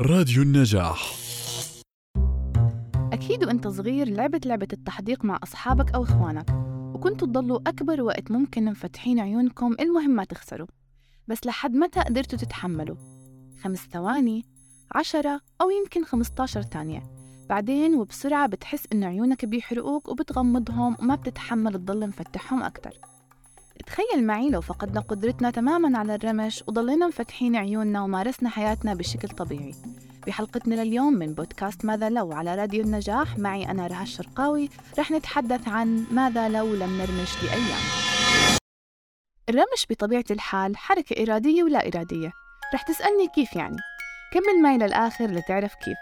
راديو النجاح. أكيد وأنت صغير لعبت لعبة التحديق مع أصحابك أو إخوانك وكنتوا تضلوا أكبر وقت ممكن مفتحين عيونكم المهم ما تخسروا. بس لحد متى قدرتوا تتحملوا؟ خمس ثواني عشرة أو يمكن خمستاشر ثانية. بعدين وبسرعة بتحس إنه عيونك بيحرقوك وبتغمضهم وما بتتحمل تضل مفتحهم أكتر. تخيل معي لو فقدنا قدرتنا تماما على الرمش وضلينا مفتحين عيوننا ومارسنا حياتنا بشكل طبيعي. بحلقتنا لليوم من بودكاست ماذا لو على راديو النجاح معي أنا رها الشرقاوي. رح نتحدث عن ماذا لو لم نرمش لأيام. الرمش بطبيعة الحال حركة إرادية ولا إرادية. رح تسألني كيف يعني؟ كمل معي للآخر لتعرف كيف؟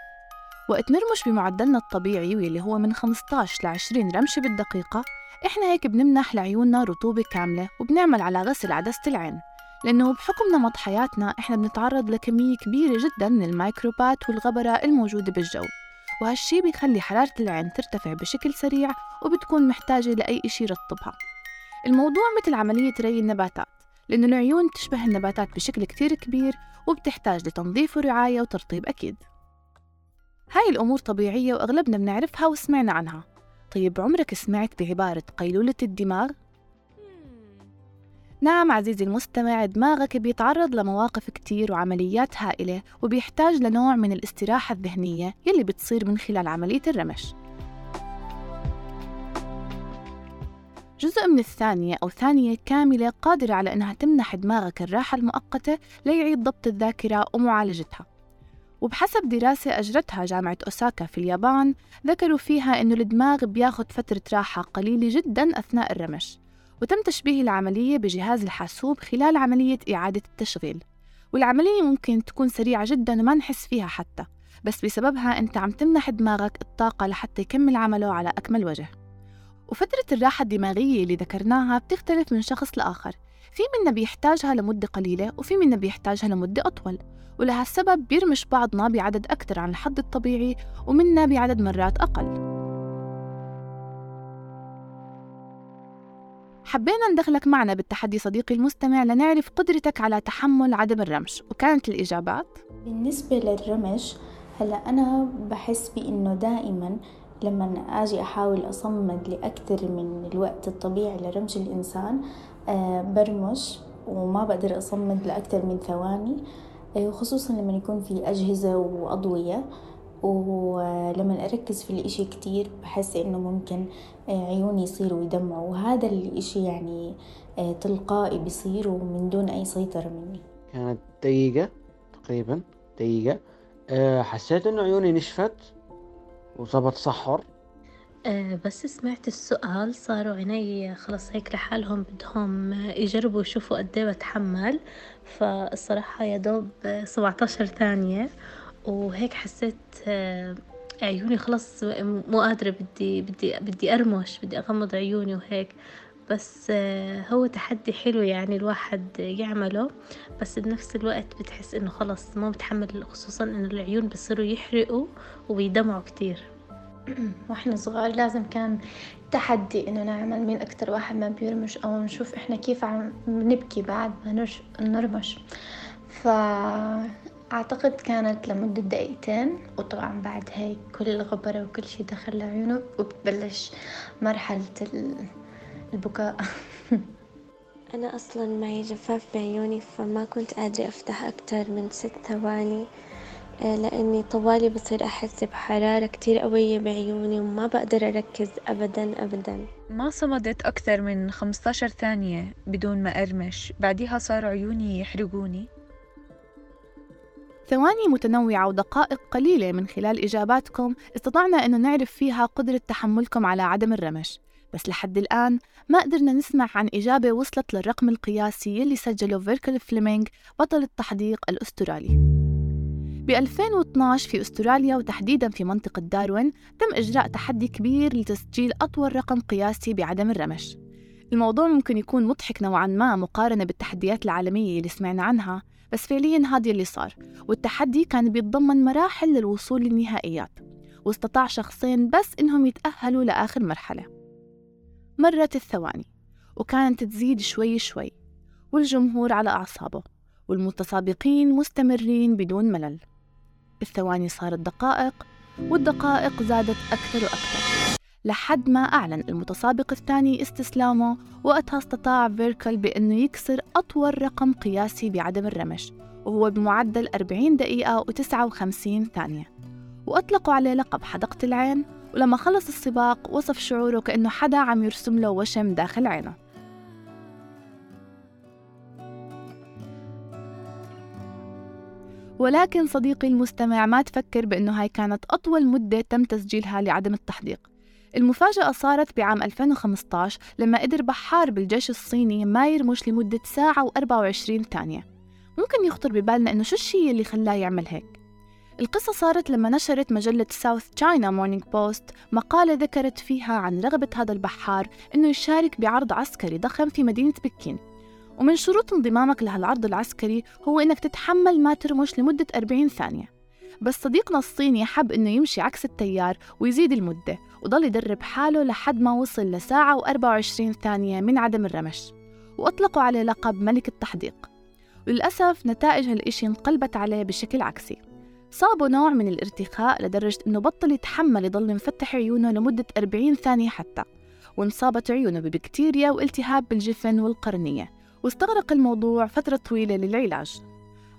وقت نرمش بمعدلنا الطبيعي واللي هو من 15 ل 20 رمشة بالدقيقة إحنا هيك بنمنح لعيوننا رطوبة كاملة وبنعمل على غسل عدسة العين لأنه بحكم نمط حياتنا إحنا بنتعرض لكمية كبيرة جدا من الميكروبات والغبرة الموجودة بالجو وهالشي بيخلي حرارة العين ترتفع بشكل سريع وبتكون محتاجة لأي إشي يرطبها. الموضوع مثل عملية ري النباتات لأنه العيون تشبه النباتات بشكل كتير كبير وبتحتاج لتنظيف ورعاية وترطيب أكيد. هاي الأمور طبيعية وأغلبنا بنعرفها وسمعنا عنها. طيب عمرك سمعت بعبارة قيلولة الدماغ؟ نعم عزيزي المستمع دماغك بيتعرض لمواقف كتير وعمليات هائلة وبيحتاج لنوع من الاستراحة الذهنية يلي بتصير من خلال عملية الرمش جزء من الثانية أو ثانية كاملة قادرة على أنها تمنح دماغك الراحة المؤقتة ليعيد ضبط الذاكرة ومعالجتها وبحسب دراسة أجرتها جامعة أوساكا في اليابان ذكروا فيها أنه الدماغ بياخد فترة راحة قليلة جدا أثناء الرمش وتم تشبيه العملية بجهاز الحاسوب خلال عملية إعادة التشغيل والعملية ممكن تكون سريعة جدا وما نحس فيها حتى بس بسببها أنت عم تمنح دماغك الطاقة لحتى يكمل عمله على أكمل وجه. وفترة الراحة الدماغية اللي ذكرناها بتختلف من شخص لآخر في منا بيحتاجها لمدة قليلة وفي منا بيحتاجها لمدة أطول. ولهالسبب بيرمش بعضنا بعدد أكثر عن الحد الطبيعي ومنا بعدد مرات أقل. حبينا ندخلك معنا بالتحدي صديقي المستمع لنعرف قدرتك على تحمل عدم الرمش وكانت الإجابات؟ بالنسبة للرمش هلأ أنا بحس بإنه دائما لما أجي أحاول أصمد لأكثر من الوقت الطبيعي لرمش الإنسان أه برمش وما بقدر أصمد لأكثر من ثواني. وخصوصا لما يكون في أجهزة وأضوية. ولما أركز في الإشي كتير بحس إنه ممكن عيوني يصيروا يدمعوا. وهذا الإشي يعني تلقائي بيصير ومن دون أي سيطرة مني. كانت دقيقة تقريبا دقيقة. حسيت إنه عيوني نشفت وصابت صحر. أه بس سمعت السؤال صاروا عيني خلص هيك لحالهم بدهم يجربوا يشوفوا قد إيه بتحمل. فالصراحة يا دوب سبعتاشر ثانية وهيك حسيت أه عيوني خلص مو قادرة بدي بدي بدي أرمش بدي أغمض عيوني وهيك. بس أه هو تحدي حلو يعني الواحد يعمله. بس بنفس الوقت بتحس إنه خلص ما بتحمل خصوصا إنه العيون بصيروا يحرقوا وبيدمعوا كتير. وإحنا صغار لازم كان تحدي إنه نعمل مين أكتر واحد ما بيرمش أو نشوف إحنا كيف عم نبكي بعد ما نرمش. فأعتقد كانت لمدة دقيقتين وطبعا بعد هيك كل الغبرة وكل شي دخل لعيونه وبتبلش مرحلة البكاء. أنا أصلا معي جفاف بعيوني فما كنت قادرة أفتح أكتر من ست ثواني. لأني طوالي بصير أحس بحرارة كتير قوية بعيوني وما بقدر أركز أبدا أبدا. ما صمدت أكثر من 15 ثانية بدون ما أرمش. بعدها صار عيوني يحرقوني. ثواني متنوعة ودقائق قليلة من خلال إجاباتكم. استطعنا أنه نعرف فيها قدرة تحملكم على عدم الرمش. بس لحد الآن ما قدرنا نسمع عن إجابة وصلت للرقم القياسي يلي سجله فيركل فليمينغ بطل التحديق الأسترالي. ب 2012 في أستراليا وتحديدا في منطقة داروين تم إجراء تحدي كبير لتسجيل أطول رقم قياسي بعدم الرمش. الموضوع ممكن يكون مضحك نوعا ما مقارنة بالتحديات العالمية اللي سمعنا عنها بس فعليا هذا اللي صار والتحدي كان بيتضمن مراحل للوصول للنهائيات. واستطاع شخصين بس إنهم يتأهلوا لآخر مرحلة. مرت الثواني وكانت تزيد شوي شوي والجمهور على أعصابه والمتسابقين مستمرين بدون ملل. الثواني صارت دقائق والدقائق زادت أكثر وأكثر. لحد ما أعلن المتسابق الثاني استسلامه وقتها استطاع فيركل بأنه يكسر أطول رقم قياسي بعدم الرمش وهو بمعدل 40 دقيقة و59 ثانية. وأطلقوا عليه لقب حدقة العين ولما خلص السباق وصف شعوره كأنه حدا عم يرسم له وشم داخل عينه. ولكن صديقي المستمع ما تفكر بأنه هاي كانت أطول مدة تم تسجيلها لعدم التحديق. المفاجأة صارت بعام 2015 لما قدر بحار بالجيش الصيني ما يرمش لمدة ساعة و24 ثانية. ممكن يخطر ببالنا إنه شو الشيء اللي خلاه يعمل هيك؟ القصة صارت لما نشرت مجلة ساوث تشاينا مورنينج بوست مقالة ذكرت فيها عن رغبة هذا البحار إنه يشارك بعرض عسكري ضخم في مدينة بكين. ومن شروط انضمامك لهالعرض العسكري هو إنك تتحمل ما ترمش لمدة 40 ثانية. بس صديقنا الصيني حب إنه يمشي عكس التيار ويزيد المدة وضل يدرب حاله لحد ما وصل لساعة و24 ثانية من عدم الرمش. وأطلقوا عليه لقب ملك التحديق. وللأسف نتائج هالإشي انقلبت عليه بشكل عكسي. صابه نوع من الارتخاء لدرجة إنه بطل يتحمل يضل مفتح عيونه لمدة 40 ثانية حتى. وانصابت عيونه ببكتيريا والتهاب بالجفن والقرنية. واستغرق الموضوع فترة طويلة للعلاج.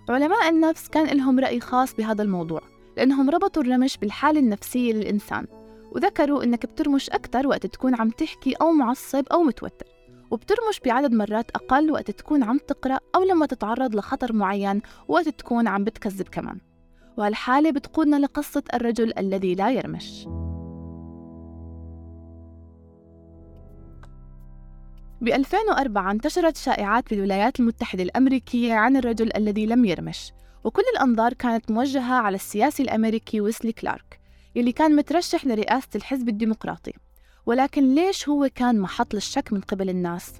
علماء النفس كان لهم رأي خاص بهذا الموضوع لأنهم ربطوا الرمش بالحالة النفسية للإنسان وذكروا إنك بترمش أكثر وقت تكون عم تحكي أو معصب أو متوتر وبترمش بعدد مرات أقل وقت تكون عم تقرأ أو لما تتعرض لخطر معين وقت تكون عم بتكذب كمان. وهالحالة بتقودنا لقصة الرجل الذي لا يرمش. ب 2004 انتشرت شائعات في الولايات المتحدة الأمريكية عن الرجل الذي لم يرمش وكل الأنظار كانت موجهة على السياسي الأمريكي ويسلي كلارك يلي كان مترشح لرئاسة الحزب الديمقراطي ولكن ليش هو كان محط للشك من قبل الناس؟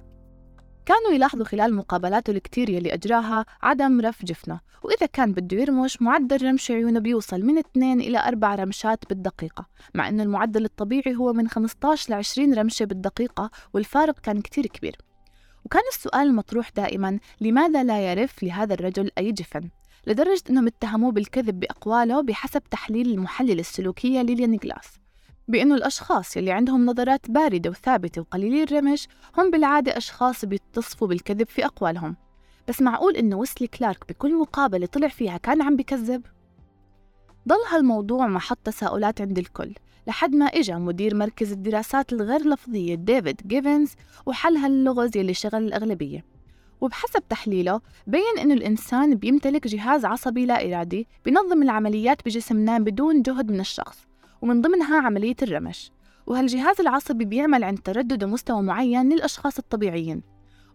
كانوا يلاحظوا خلال مقابلاته الكتير يلي أجراها عدم رف جفنه وإذا كان بده يرمش معدل رمش عيونه بيوصل من 2 إلى 4 رمشات بالدقيقة مع أن المعدل الطبيعي هو من 15 ل 20 رمشة بالدقيقة والفارق كان كتير كبير وكان السؤال المطروح دائما لماذا لا يرف لهذا الرجل أي جفن؟ لدرجة أنهم اتهموه بالكذب بأقواله بحسب تحليل المحلل السلوكية ليليان جلاس بأنه الأشخاص يلي عندهم نظرات باردة وثابتة وقليلي الرمش هم بالعادة أشخاص بيتصفوا بالكذب في أقوالهم. بس معقول إنه ويسلي كلارك بكل مقابلة طلع فيها كان عم بكذب؟ ضل هالموضوع محط تساؤلات عند الكل لحد ما إجا مدير مركز الدراسات الغير لفظية ديفيد جيفنز وحل هاللغز يلي شغل الأغلبية. وبحسب تحليله بين إنه الإنسان بيمتلك جهاز عصبي لا إرادي بينظم العمليات بجسمنا بدون جهد من الشخص. ومن ضمنها عملية الرمش. وهالجهاز العصبي بيعمل عند تردد مستوى معين للأشخاص الطبيعيين؟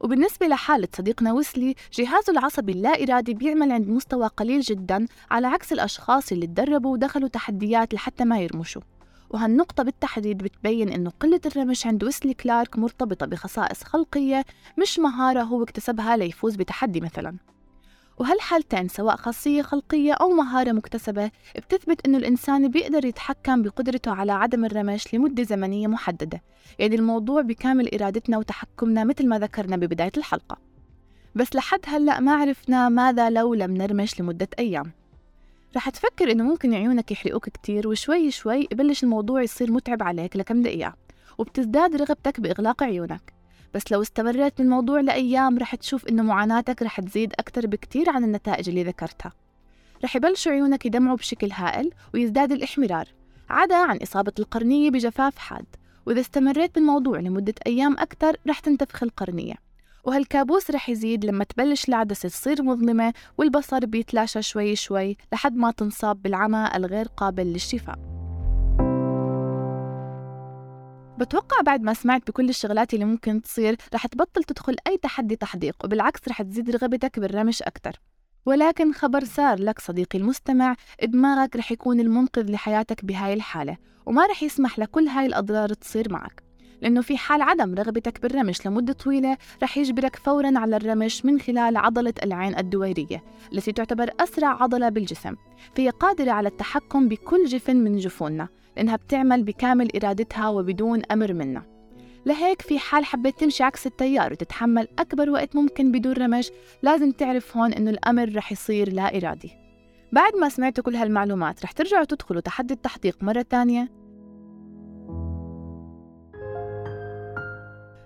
وبالنسبة لحالة صديقنا ويسلي جهازه العصبي اللا إرادي بيعمل عند مستوى قليل جدا على عكس الأشخاص اللي تدربوا ودخلوا تحديات لحتى ما يرمشوا. وهالنقطة بالتحديد بتبين إنه قلة الرمش عند ويسلي كلارك مرتبطة بخصائص خلقية مش مهارة هو اكتسبها ليفوز بتحدي مثلاً. وهالحالتين سواء خاصية خلقية أو مهارة مكتسبة بتثبت إنه الإنسان بيقدر يتحكم بقدرته على عدم الرمش لمدة زمنية محددة؟ يعني الموضوع بكامل إرادتنا وتحكمنا مثل ما ذكرنا ببداية الحلقة. بس لحد هلأ ما عرفنا ماذا لو لم نرمش لمدة أيام. رح تفكر إنه ممكن عيونك يحرقوك كتير وشوي شوي يبلش الموضوع يصير متعب عليك لكم دقيقة وبتزداد رغبتك بإغلاق عيونك. بس لو استمريت بالموضوع لأيام رح تشوف إنه معاناتك رح تزيد أكتر بكتير عن النتائج اللي ذكرتها. رح يبلشوا عيونك يدمعوا بشكل هائل ويزداد الإحمرار عدا عن إصابة القرنية بجفاف حاد. وإذا استمريت بالموضوع لمدة أيام أكتر رح تنتفخ القرنية. وهالكابوس رح يزيد لما تبلش العدسة تصير مظلمة والبصر بيتلاشى شوي شوي لحد ما تنصاب بالعمى الغير قابل للشفاء. بتوقع بعد ما سمعت بكل الشغلات اللي ممكن تصير رح تبطل تدخل أي تحدي تحديق وبالعكس رح تزيد رغبتك بالرمش أكتر. ولكن خبر سار لك صديقي المستمع دماغك رح يكون المنقذ لحياتك بهاي الحالة وما رح يسمح لكل هاي الأضرار تصير معك. لأنه في حال عدم رغبتك بالرمش لمدة طويلة رح يجبرك فورا على الرمش من خلال عضلة العين الدويرية التي تعتبر أسرع عضلة بالجسم. فهي قادرة على التحكم بكل جفن من جفوننا لأنها بتعمل بكامل إرادتها وبدون أمر منا. لهيك في حال حبيت تمشي عكس التيار وتتحمل أكبر وقت ممكن بدون رمش لازم تعرف هون إنه الأمر رح يصير لا إرادي. بعد ما سمعتوا كل هالمعلومات رح ترجعوا تدخلوا تحدي التحديق مرة تانية؟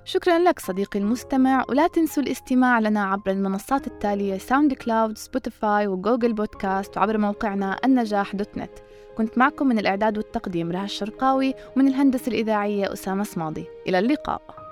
شكرا لك صديقي المستمع ولا تنسوا الاستماع لنا عبر المنصات التالية ساوند كلاود سبوتيفاي وجوجل بودكاست وعبر موقعنا النجاح dot net. كنت معكم من الإعداد والتقديم رها الشرقاوي ومن الهندسة الإذاعية أسامة صماضي إلى اللقاء.